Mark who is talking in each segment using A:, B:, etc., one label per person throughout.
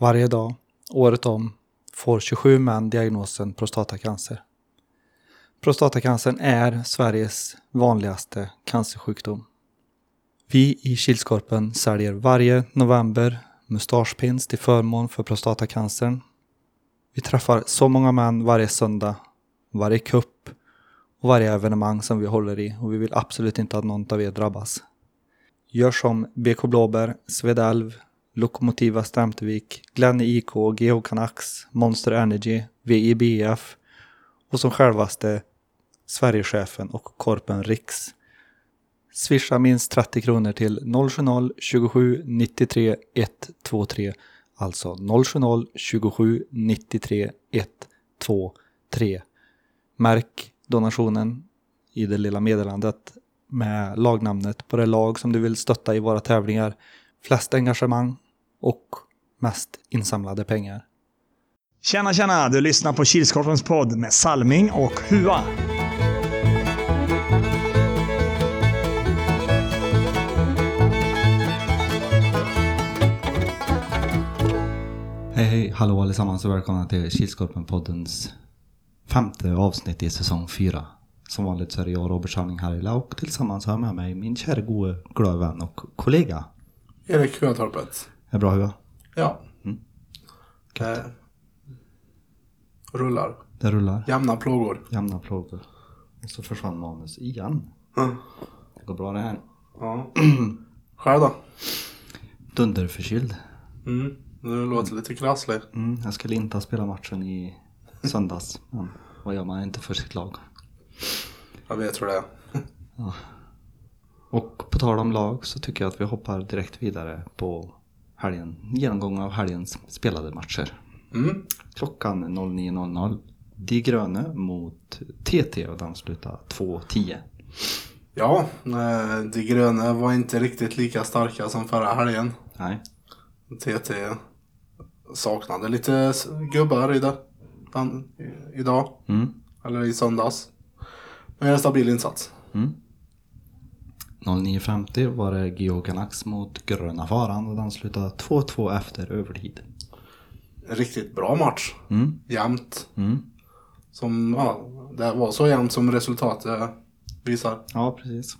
A: Varje dag, året om, får 27 män diagnosen prostatacancer. Prostatacancern är Sveriges vanligaste cancersjukdom. Vi i Kilskorpen säljer varje november mustaschpins till förmån för prostatacancern. Vi träffar så många män varje söndag, varje kupp och varje evenemang som vi håller i och vi vill absolut inte att någon av er drabbas. Gör som BK Blåbär, Svedalv, Lokomotiva Stämtevik, Glenn IK, GH Canucks, Monster Energy, VIBF och som självaste Sverigechefen och Korpen Riks. Swisha minst 30 kronor till 070-27 93 123 Alltså 070 27 93 123 Märk donationen i det lilla meddelandet med lagnamnet på det lag som du vill stötta i våra tävlingar. Flest engagemang och mest insamlade pengar.
B: Tjena, tjena! Du lyssnar på Kilskorpens podd med Salming och Hua.
A: Hej hej, hallå allesammans och välkomna till Kilskorpen-poddens femte avsnitt i säsong fyra. Som vanligt så är det jag, Robert Salming Harila och tillsammans har jag med mig min kära gode glada vän och kollega.
C: Erik Huatorpet.
A: Är bra Hua?
C: Ja.
A: Mm.
C: Eh, rullar.
A: Det rullar.
C: Jämna plågor.
A: Jämna plågor. Och så försvann manus igen.
C: Mm.
A: Det går bra det här.
C: Ja. Själv då?
A: Dunderförkyld.
C: Mm. Du låter lite krasslig.
A: Mm, jag skulle inte ha spelat matchen i söndags. Men vad gör man inte för sitt lag?
C: Jag vet hur det är.
A: Och på tal om lag så tycker jag att vi hoppar direkt vidare på helgen, genomgång av helgens spelade matcher.
C: Mm.
A: Klockan 09.00. De gröna mot TT och den slutar 2.10.
C: Ja, eh, de gröna var inte riktigt lika starka som förra helgen.
A: Nej.
C: TT saknade lite gubbar i det, den, idag.
A: Mm.
C: Eller i söndags. Men en stabil insats.
A: Mm. 09.50 var det GH Canucks mot Gröna Faran och den slutade 2-2 efter övertid.
C: En riktigt bra match.
A: Mm.
C: Jämnt.
A: Mm.
C: Som, ja, det var så jämnt som resultatet visar.
A: Ja, precis.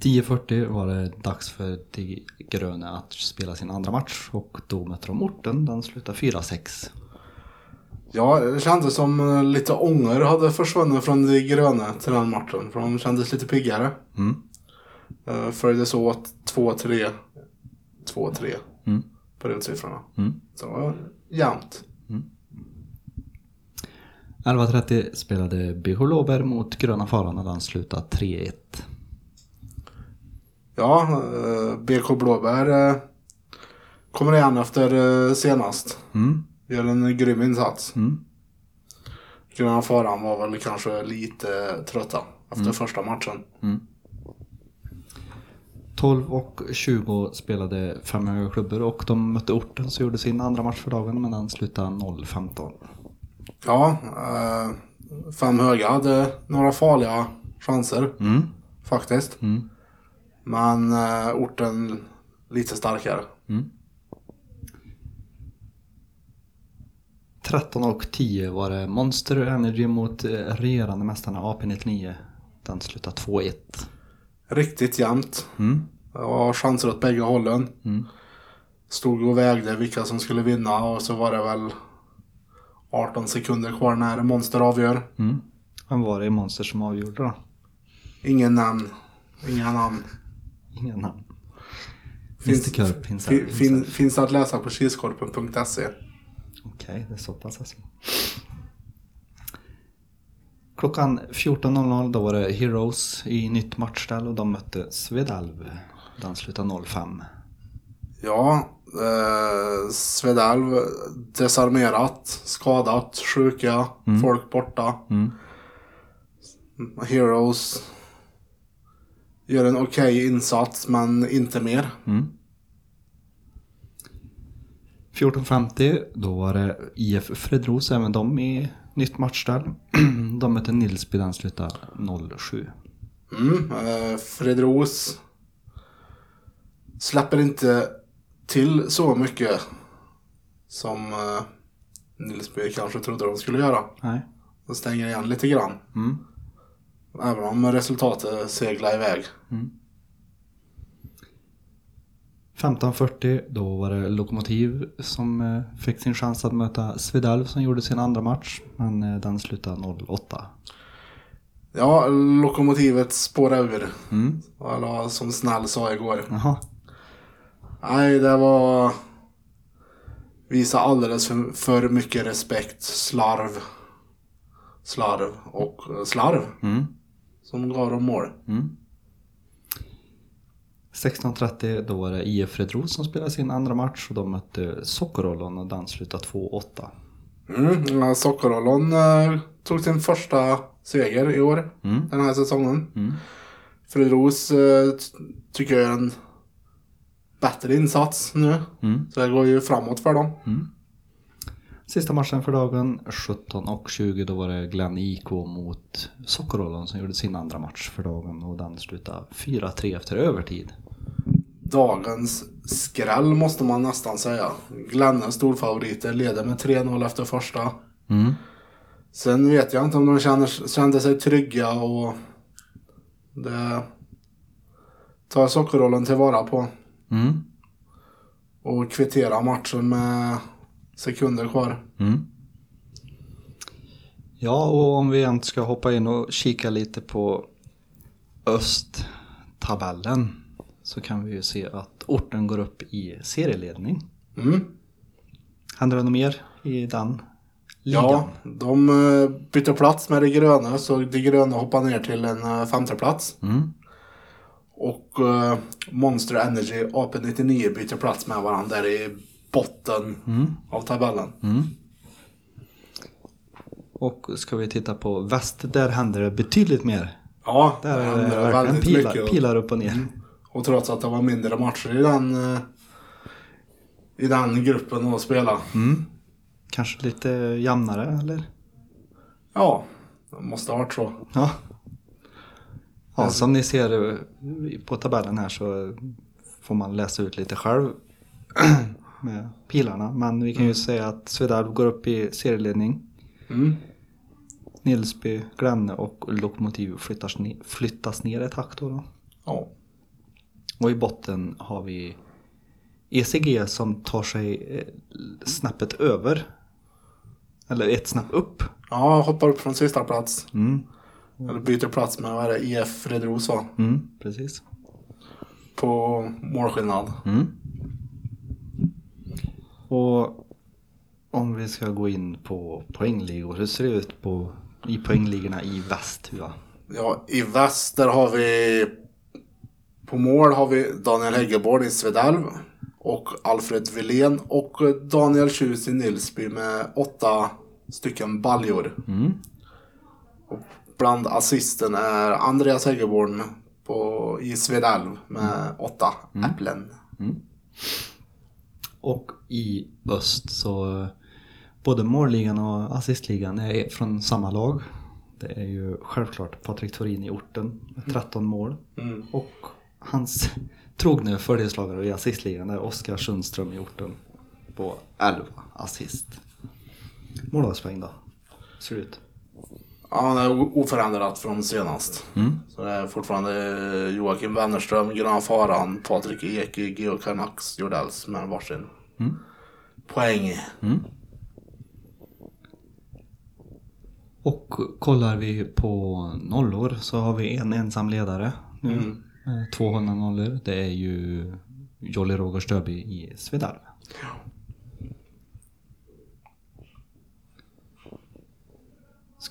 A: 10.40 var det dags för de gröna att spela sin andra match och då mötte de Orten. Den slutade 4-6.
C: Ja, det kändes som eh, lite ånger hade försvunnit från de gröna till den matchen. För de kändes lite piggare.
A: Mm.
C: Uh, Följdes åt 2-3. 2-3
A: Mm.
C: periodsiffrorna.
A: Mm.
C: Så det var jämnt.
A: 11.30 spelade BH Låberg mot Gröna Faran och den slutade 3-1.
C: Ja, eh, BK Blåbär eh, kommer igen efter eh, senast.
A: Mm.
C: Gör en grym insats.
A: Mm.
C: Gröna Faran var väl kanske lite trötta efter
A: Mm.
C: första matchen.
A: 12 och 20 spelade fem höga klubbor och de mötte Orten så gjorde sin andra match för dagen men den slutade 0-15.
C: Ja, eh, fem höga hade några farliga chanser
A: Mm.
C: faktiskt.
A: Mm.
C: Men eh, orten lite starkare.
A: 13 och 10 var det Monster Energy mot eh, regerande mästarna AP99. Den slutade 2-1.
C: Riktigt jämnt.
A: Mm.
C: Det var chanser åt bägge hållen.
A: Mm.
C: Stod och vägde vilka som skulle vinna och så var det väl 18 sekunder kvar när Monster avgör.
A: Mm. Vem var det i Monster som avgjorde då?
C: Ingen namn. Inga namn.
A: Ingen namn.
C: Finns-
A: Mr Körp finns
C: Fin, fin, finns att läsa på kilskorpen.se.
A: Okej, det är så pass alltså. Klockan 14.00 då var det Heroes i nytt matchställ och de mötte Svedalv. Den slutade 05.
C: Ja, eh, Svedalv desarmerat, skadat, sjuka, folk borta.
A: Mm.
C: Heroes gör en okej insats men inte mer.
A: Mm. 14.50 då var det IF Fredros, även de i nytt matchställ. de mötte Nilsby, den slutade 07.
C: Mm, eh, Fredros släpper inte till så mycket som eh, Nilsby kanske trodde de skulle göra.
A: Nej.
C: De stänger igen lite grann.
A: Mm.
C: Även om resultatet seglar iväg.
A: 15.40 då var det Lokomotiv som eh, fick sin chans att möta Svedalv som gjorde sin andra match. Men eh, den slutade 0-8.
C: Ja, lokomotivet spårade ur.
A: Mm.
C: Eller som Snäll sa igår.
A: Jaha.
C: Nej, det var... Visa alldeles för, för mycket respekt. Slarv. Slarv och slarv.
A: Mm.
C: Som gav dem mål.
A: 16.30 då var det IF Fredros som spelade sin andra match och de mötte Sockerollon och den slutade 2-8.
C: Mm, Sockerollon eh, tog sin första seger i år.
A: Mm.
C: Den här säsongen.
A: Mm.
C: Fredros eh, tycker jag är en bättre insats nu.
A: Mm.
C: Så det går ju framåt för dem.
A: Sista matchen för dagen 17.20 då var det Glenn IK mot Sockerollon som gjorde sin andra match för dagen och den slutade 4-3 efter övertid.
C: Dagens skräll måste man nästan säga. Glenne storfavoriter leder med 3-0 efter första.
A: Mm.
C: Sen vet jag inte om de känner, kände sig trygga och det tar sockerrollen tillvara på.
A: Mm.
C: Och kvittera matchen med sekunder kvar.
A: Mm. Ja, och om vi igen ska hoppa in och kika lite på östtabellen så kan vi ju se att orten går upp i serieledning.
C: Mm.
A: Händer det något mer i den ligan?
C: Ja, de eh, bytte plats med det gröna så det gröna hoppar ner till en eh, femte plats.
A: Mm.
C: Och eh, Monster Energy AP99 byter plats med varandra där i botten av tabellen.
A: Och ska vi titta på väst, där händer det betydligt mer.
C: Ja,
A: Där
C: det händer
A: det
C: väldigt
A: pilar,
C: mycket.
A: pilar upp och ner.
C: Och trots att det var mindre matcher i den, eh, i den gruppen att spela.
A: Mm. Kanske lite jämnare, eller?
C: Ja, det måste ha varit så.
A: Ja. Ja, som ni ser eh, på tabellen här så får man läsa ut lite själv med pilarna. Men vi kan ju säga att Svedalv går upp i serieledning.
C: Mm.
A: Nilsby, Glenne och Lokomotiv flyttas, ne- flyttas ner ett hack då, då.
C: Ja.
A: Och i botten har vi ECG som tar sig eh, snäppet över. Eller ett snäpp upp.
C: ja, hoppar upp från sista plats.
A: Mm,
C: Eller byter plats med vad är det, IF Fredros va?
A: mm, precis.
C: På målskillnad.
A: Mm. Och om vi ska gå in på poängligor, hur ser det ut på, i poängligorna i väst? Va?
C: Ja, i väst där har vi på mål har vi Daniel Häggeborg i Svedalv och Alfred Wilén och Daniel Tjus i Nilsby med åtta stycken baljor.
A: Mm.
C: Och bland assisten är Andreas Häggeborn på, i Svedalv med åtta äpplen.
A: Och i öst så eh, både målligan och assistligan är från samma lag. Det är ju självklart Patrik Thorin i orten med 13 mål.
C: Mm.
A: Och hans trogne följeslagare i assistligan är Oskar Sundström i orten på 11 assist. Målvaktspoäng då? Ser det ut?
C: Ja, han är oförändrat från senast.
A: Mm.
C: Så det är fortfarande eh, Joakim Wennerström, Gröna Faran, Patrik Ek, Geo Canucks, Jordells med varsin poäng.
A: Och kollar vi på nollor så har vi en ensam ledare nu. med 200 nollor. Det är ju Jolly Roger Stöby i Svedalv.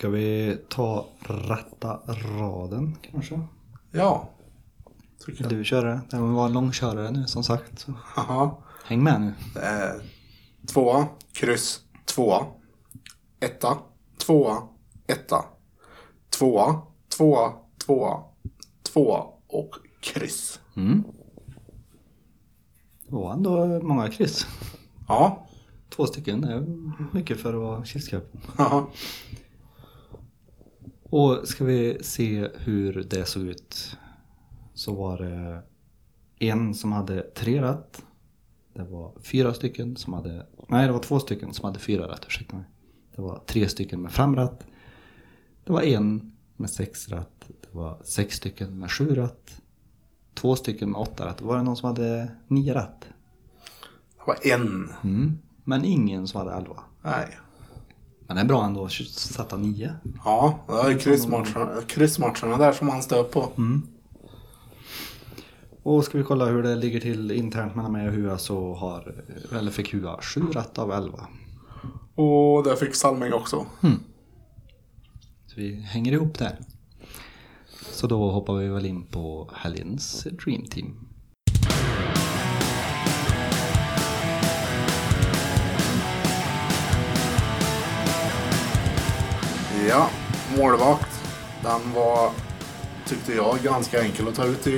A: Ska vi ta rätta raden kanske?
C: Ja, jag.
A: Du kör det. Var en långkörare nu som sagt. Så
C: Haha.
A: häng med nu.
C: Är tvåa, kryss, tvåa, etta, tvåa, etta, tvåa, tvåa, tvåa, tvåa och kryss.
A: Mm. Det var ändå många kryss.
C: Ja,
A: Två stycken det är mycket för att vara
C: haha.
A: Och ska vi se hur det såg ut så var det en som hade tre rätt. Det var fyra stycken som hade, nej det var två stycken som hade fyra rätt, ursäkta mig. Det var tre stycken med fem rätt. Det var en med sex rätt. Det var sex stycken med sju rätt. Två stycken med åtta rätt. Var det någon som hade nio rätt?
C: Det var en.
A: Mm. Men ingen som hade elva.
C: Nej.
A: Det är bra ändå att sätta nio.
C: Ja, det ju kryssmatcherna, kryssmatcherna där som han stöp på.
A: Och ska vi kolla hur det ligger till internt mellan mig och Hua så har, eller fick Hua sju rätt av elva.
C: Och det fick Salming också.
A: Så vi hänger ihop där. Så då hoppar vi väl in på helgens Dream Team.
C: Ja, målvakt. Den var, tyckte jag, ganska enkel att ta ut i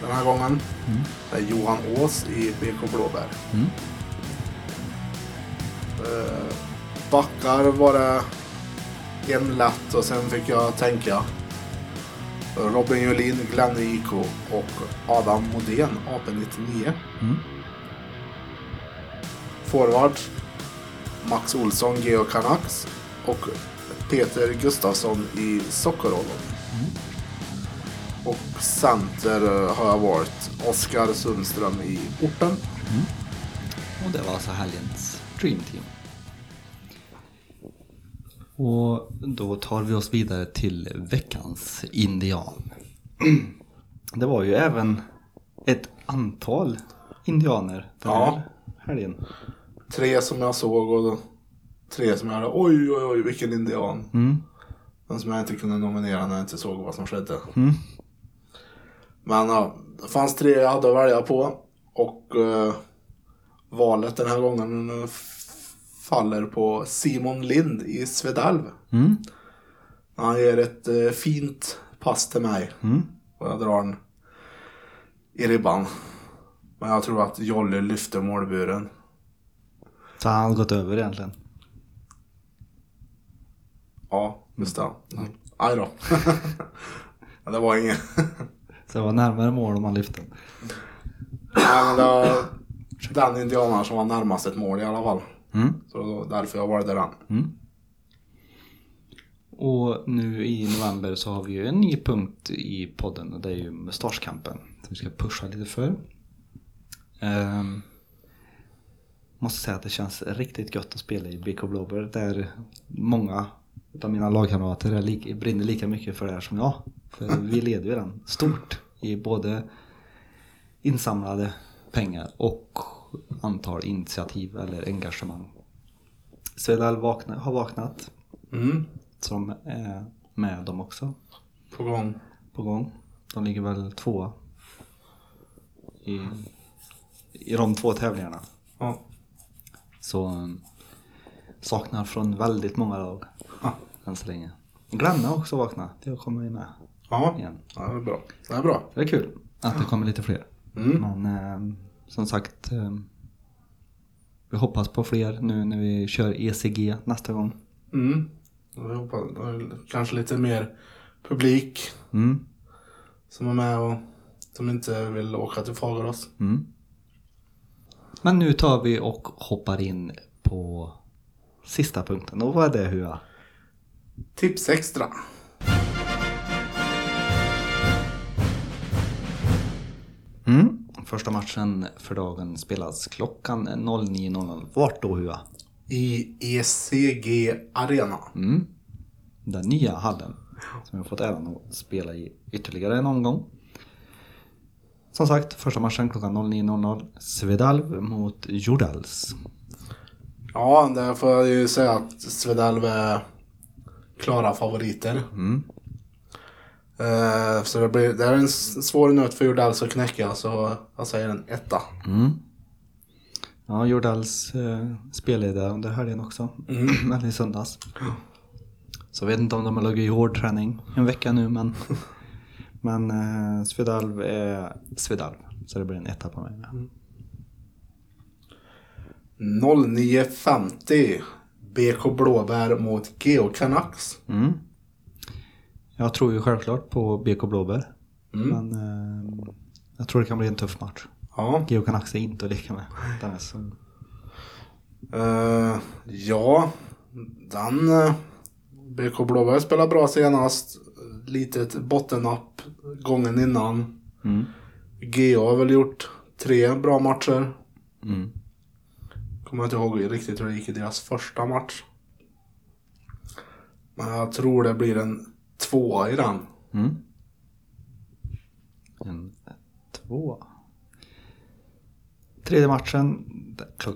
C: den här gången. Det är Johan Ås i BK Blåbär.
A: Mm.
C: Eh, backar var det en lätt och sen fick jag tänka. Robin Julin, Glenn IK och Adam Modén, AP99.
A: Mm.
C: Forward Max Olsson, Geo Canucks och Peter Gustafsson i Sockerollon. Och center eh, har jag valt Oskar Sundström i Orten.
A: Och det var alltså helgens Dream Team. Och då tar vi oss vidare till veckans indian. Det var ju även ett antal indianer den
C: Ja.
A: här helgen.
C: Tre som jag såg och tre som jag hade, oj oj oj vilken indian.
A: Mm.
C: Den som jag inte kunde nominera när jag inte såg vad som skedde.
A: Mm.
C: Men ja, det fanns tre jag hade att välja på. Och eh, valet den här gången faller på Simon Lind i Svedalv.
A: Mm.
C: Han ger ett eh, fint pass till mig.
A: Mm.
C: Och jag drar den i ribban. Men jag tror att Jolle lyfter målburen.
A: Så han hade gått över egentligen.
C: Ja, just det. Mm. Aj då. Ja, det var inget.
A: Så det var närmare mål om han lyfte.
C: Nej, men det var den indianaren som var närmast ett mål i alla fall.
A: Mm.
C: Så var därför jag valde den.
A: Mm. Och nu i november så har vi ju en ny punkt i podden och det är ju mustaschkampen. Som vi ska pusha lite för. Ehm, måste säga att det känns riktigt gött att spela i BK Blåbär där många av mina lagkamrater är lika, brinner lika mycket för det här som jag. För vi leder ju den stort i både insamlade pengar och antal initiativ eller engagemang. Svedal vakna, har vaknat
C: Mm.
A: som är med dem också
C: På gång.
A: på gång. De ligger väl tvåa i, i de två tävlingarna.
C: Ja.
A: Så um, saknar från väldigt många lag. Än så länge. Glenn har också vaknat. Det kommer ju med
C: Ja,
A: igen.
C: det är bra. Det är bra.
A: Det är kul att det kommer lite fler.
C: Mm.
A: Men um, som sagt um, vi hoppas på fler nu när vi kör ECG nästa gång.
C: Mm. Jag hoppas, kanske lite mer publik
A: Mm.
C: som är med och som inte vill åka till Fagerås.
A: Mm. Men nu tar vi och hoppar in på sista punkten. Och vad är det Hua?
C: Tips extra.
A: Mm. Första matchen för dagen spelas klockan 09.00. Vart då Hua?
C: I ECG Arena.
A: Mm. Den nya hallen. Som jag fått äran att spela i ytterligare en omgång. Som sagt, första matchen klockan 09.00. Svedalv mot Jordals.
C: Ja, där får jag ju säga att Svedalv är klara favoriter.
A: Mm.
C: Eh, så det, blir, det är en svår nöt för Jordals att knäcka, så jag säger en etta.
A: Mm. Ja, Jordals eh, spelledare under helgen också. Eller i söndags. Så jag vet inte om de har legat i hård träning en vecka nu men Men eh, Svedalv är Svedalv. Så det blir en etta på mig med.
C: 09.50 BK Blåbär mot Geo Canucks.
A: Mm. Jag tror ju självklart på BK Blåbär.
C: Mm.
A: Men eh, jag tror det kan bli en tuff match.
C: Ja.
A: Geo Canucks är inte att leka med. Den är så...
C: Eh, ja, den... Uh, BK Blåberg spelade bra senast. Litet bottennapp gången innan.
A: Mm.
C: GA har väl gjort tre bra matcher.
A: Mm.
C: Kommer inte ihåg riktigt hur det gick i deras första match. Men jag tror det blir en tvåa i den.
A: Mm. En två. Tredje matchen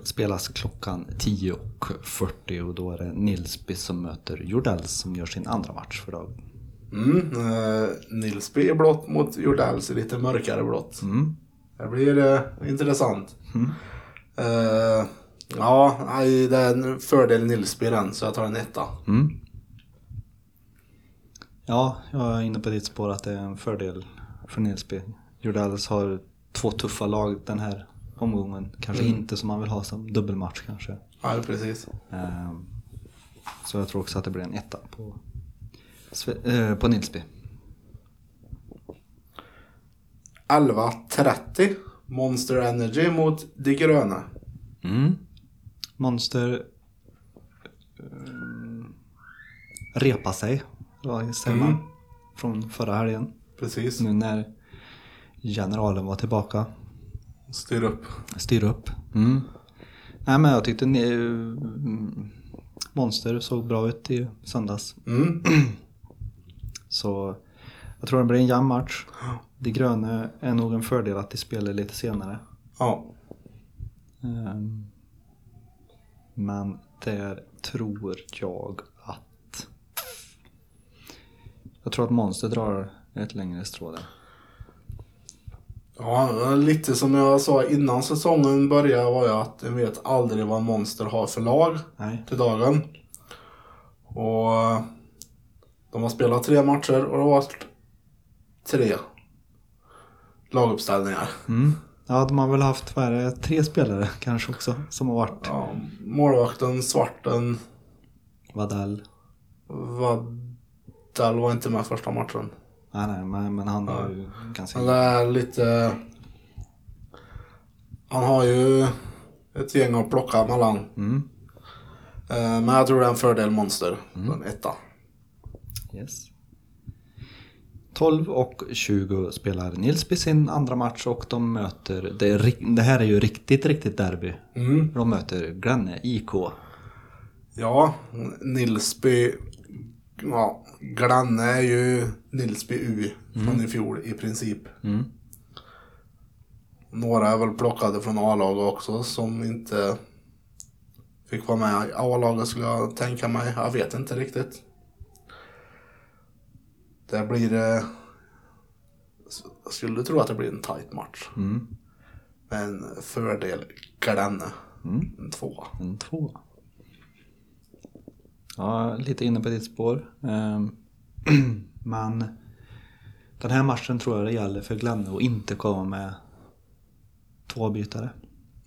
A: spelas klockan 10.40 och då är det Nilsby som möter Jordells som gör sin andra match för dagen.
C: Mm, eh, Nilsby i blått mot Jordells i lite mörkare blått.
A: Mm.
C: Det blir eh, intressant. Eh, ja, det är en fördel den så jag tar en etta.
A: Mm. Ja, jag är inne på ditt spår att det är en fördel för Nilsby. Jordells har två tuffa lag den här omgången. Kanske inte som man vill ha som dubbelmatch kanske.
C: Ja, precis.
A: Ehm, Så jag tror också att det blir en etta på, eh, på Nilsby.
C: 11.30 Monster Energy mot De Gröna.
A: Mm. Monster um, repa sig, vad säger man? Från förra helgen.
C: Precis.
A: Nu när generalen var tillbaka.
C: Styr upp.
A: Styr upp. Mm. Nej men jag tyckte ni, mm, Monster såg bra ut i söndags.
C: Mm.
A: Så jag tror det blir en jämn match. De gröna är nog en fördel att de spelar lite senare.
C: Ja.
A: Ehm, Men där tror jag att... Jag tror att Monster drar ett längre strå där.
C: Ja, lite som jag sa innan säsongen började var ju att jag vet aldrig vad Monster har för lag
A: Nej.
C: till dagen. Och de har spelat tre matcher och det har varit tre laguppställningar.
A: Mm. Ja, de har väl haft, det, tre spelare kanske också som har varit
C: Ja, målvakten, Svarten,
A: Vadell.
C: Vadell var inte med första matchen.
A: Nej, nej, men, men han har ju ganska...
C: Det är lite... Han har ju ett gäng att plocka mellan.
A: Mm.
C: Eh, Men jag tror det är en fördel Monster. En etta.
A: Yes. 12 och 20 spelar Nilsby sin andra match och de möter, det, är, det här är ju riktigt, riktigt derby.
C: Mm.
A: De möter Glenne IK.
C: Ja, Nilsby... Ja, Glanne är ju Nilsby U från i fjol i princip.
A: Mm.
C: Några är väl plockade från A-lag också som inte fick vara med i A-laget skulle jag tänka mig. Jag vet inte riktigt. Det blir... eh, Jag skulle tro att det blir en tight match.
A: Mm.
C: Men fördel Glanne.
A: Mm.
C: En tvåa.
A: En två. Ja, lite inne på ditt spår. Ehm, Men den här matchen tror jag det gäller för Glenne att inte komma med två bytare.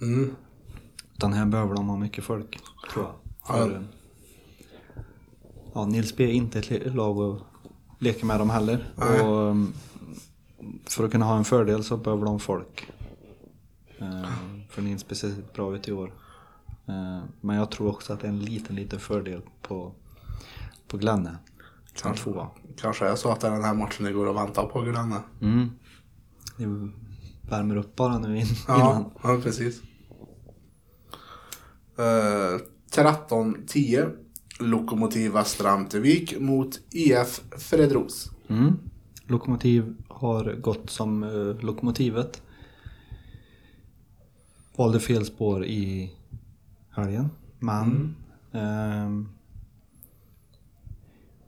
C: Mm.
A: Utan här behöver de ha mycket folk, tror jag.
C: Ja.
A: För, ja, Nilsby är inte ett lag att leka med dem heller.
C: Nej.
A: Och um, för att kunna ha en fördel så behöver de folk. Eh, För Nilsby ser bra ut i år. Eh, Men jag tror också att det är en liten, liten fördel på, på Glenne.
C: Kanske.
A: tvåa.
C: Kanske är så att det är den här matchen ni går och väntar på Glanne.
A: Mm. Det värmer upp bara nu in,
C: Ja,
A: innan.
C: ja precis. Uh, 13-10 Lokomotiv Västra Amtervik mot IF Fredros.
A: Mm. Lokomotiv har gått som eh, lokomotivet. Valde fel spår i helgen. Men ehm,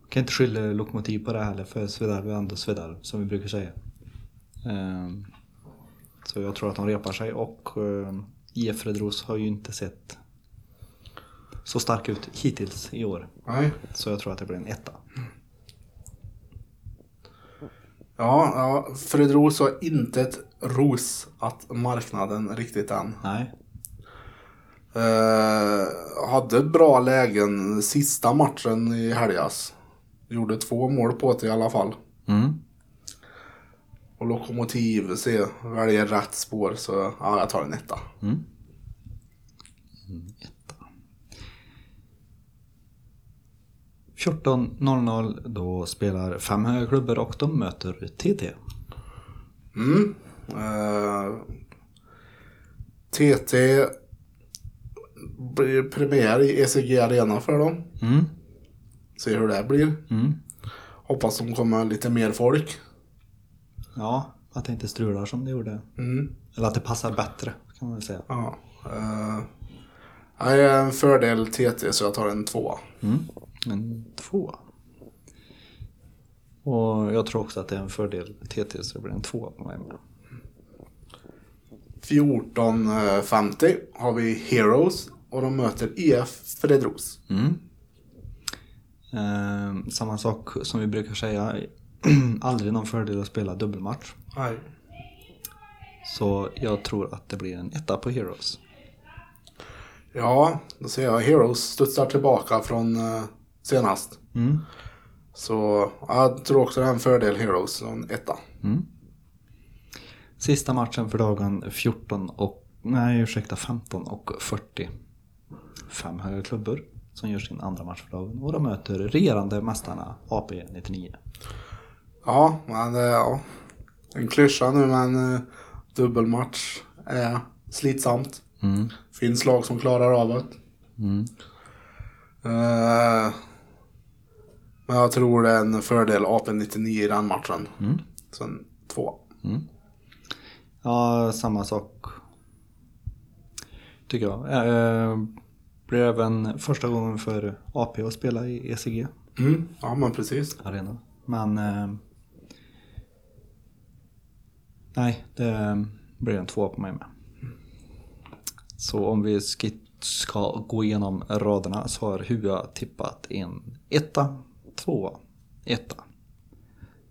A: kan inte skylla lokomotiv på det heller för Svedalv är ändå Svedalv som vi brukar säga. Ehm, så jag tror att de repar sig och ehm, IF Fredros har ju inte sett så stark ut hittills i år.
C: Nej.
A: Så jag tror att det blir en etta.
C: Ja, ja, Fredros har inte ett ros att marknaden riktigt än.
A: Nej.
C: Eh, hade bra lägen sista matchen i helgas. Gjorde två mål på det i alla fall.
A: Mm.
C: och Lokomotiv se, väljer rätt spår så ja, jag tar en etta.
A: Etta. 14.00 då spelar fem höga klubbor och de möter TT.
C: Mm. Eh, TT blir premiär i ECG Arena för dem.
A: Mm.
C: Se hur det blir.
A: Mm.
C: Hoppas de kommer lite mer folk.
A: Ja, att det inte strular som det gjorde.
C: Mm.
A: Eller att det passar bättre kan man väl säga.
C: Ja. Uh, jag är en fördel TT så jag tar en tvåa.
A: Mm. En tvåa. Och jag tror också att det är en fördel TT så det blir en tvåa på mig med.
C: 14.50 har vi Heroes och de möter EF Fredros.
A: Mm. Eh, samma sak som vi brukar säga. Aldrig någon fördel att spela dubbelmatch.
C: Nej.
A: Så jag tror att det blir en etta på Heroes.
C: Ja, då ser jag Heroes studsar tillbaka från eh, senast.
A: Mm.
C: Så jag tror också det är en fördel Heroes, en etta.
A: Sista matchen för dagen 14 och, nej ursäkta 15 och 40. Fem höga klubbor som gör sin andra match för dagen och de möter regerande mästarna AP 99.
C: Ja, men det ja. En klyscha nu men eh, dubbelmatch är slitsamt.
A: Mm.
C: Finns lag som klarar av det.
A: Mm.
C: Eh, men jag tror det är en fördel AP99 i den matchen.
A: Mm.
C: Så en två.
A: Ja, samma sak. Tycker jag. Eh, blir även första gången för AP att spela i ECG
C: Mm, ja men precis.
A: arena. Men eh, nej, det blir en tvåa på mig med. Så om vi ska, ska gå igenom raderna så har Hua tippat en etta, tvåa, etta.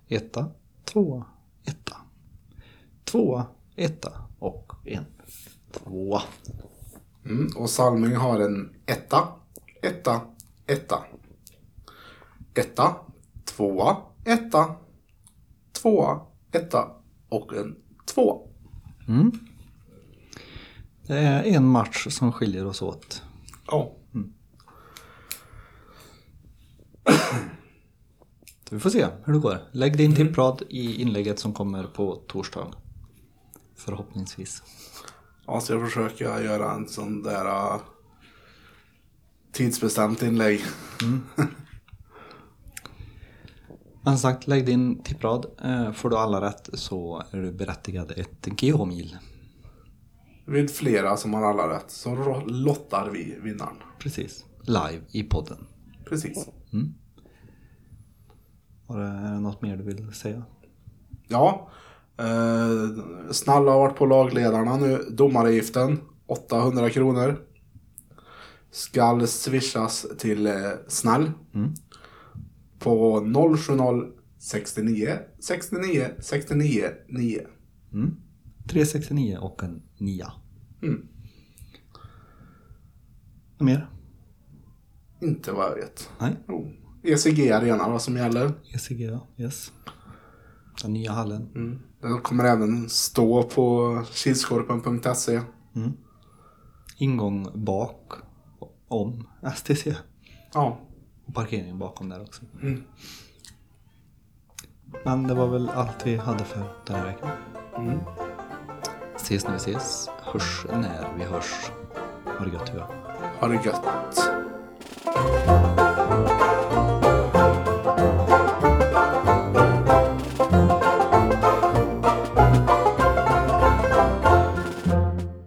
A: Etta, tvåa, etta. Tvåa, etta och en tvåa.
C: Mm, och Salming har en etta, etta, etta. Etta, tvåa, etta, tvåa, etta och en tvåa.
A: Mm. Det är en match som skiljer oss åt.
C: Ja.
A: Så vi får se hur det går. Lägg din tipprad i inlägget som kommer på torsdag. Förhoppningsvis.
C: Ja, så jag försöker göra en sån där uh, tidsbestämt inlägg.
A: Men som sagt, lägg din tipprad. Eh, Får du alla rätt så är du berättigad ett GH-mil.
C: Vid flera som har alla rätt så lottar vi vinnaren.
A: Precis. Live i podden.
C: Precis.
A: Har det, är det något mer du vill säga?
C: Ja. Eh, Snälla har varit på lagledarna nu. Domaravgiften 800 kronor. Skall swishas till eh, Snäll. På 070 69 69 69 9.
A: Mm. 369 och en 9.
C: Mm.
A: Något mer?
C: Inte vad jag vet.
A: Nej.
C: Jo. ECG Arena vad som gäller.
A: ECG. Yes. Den nya hallen.
C: Mm. Den kommer även stå på kilskorpen.se.
A: Ingång bak om STC.
C: Ja.
A: Och parkeringen bakom där också.
C: Mm.
A: Men det var väl allt vi hade för den här veckan.
C: Mm.
A: Ses när vi ses. Hörs när vi hörs. Ha det gött, Tua.
C: Ha det gött.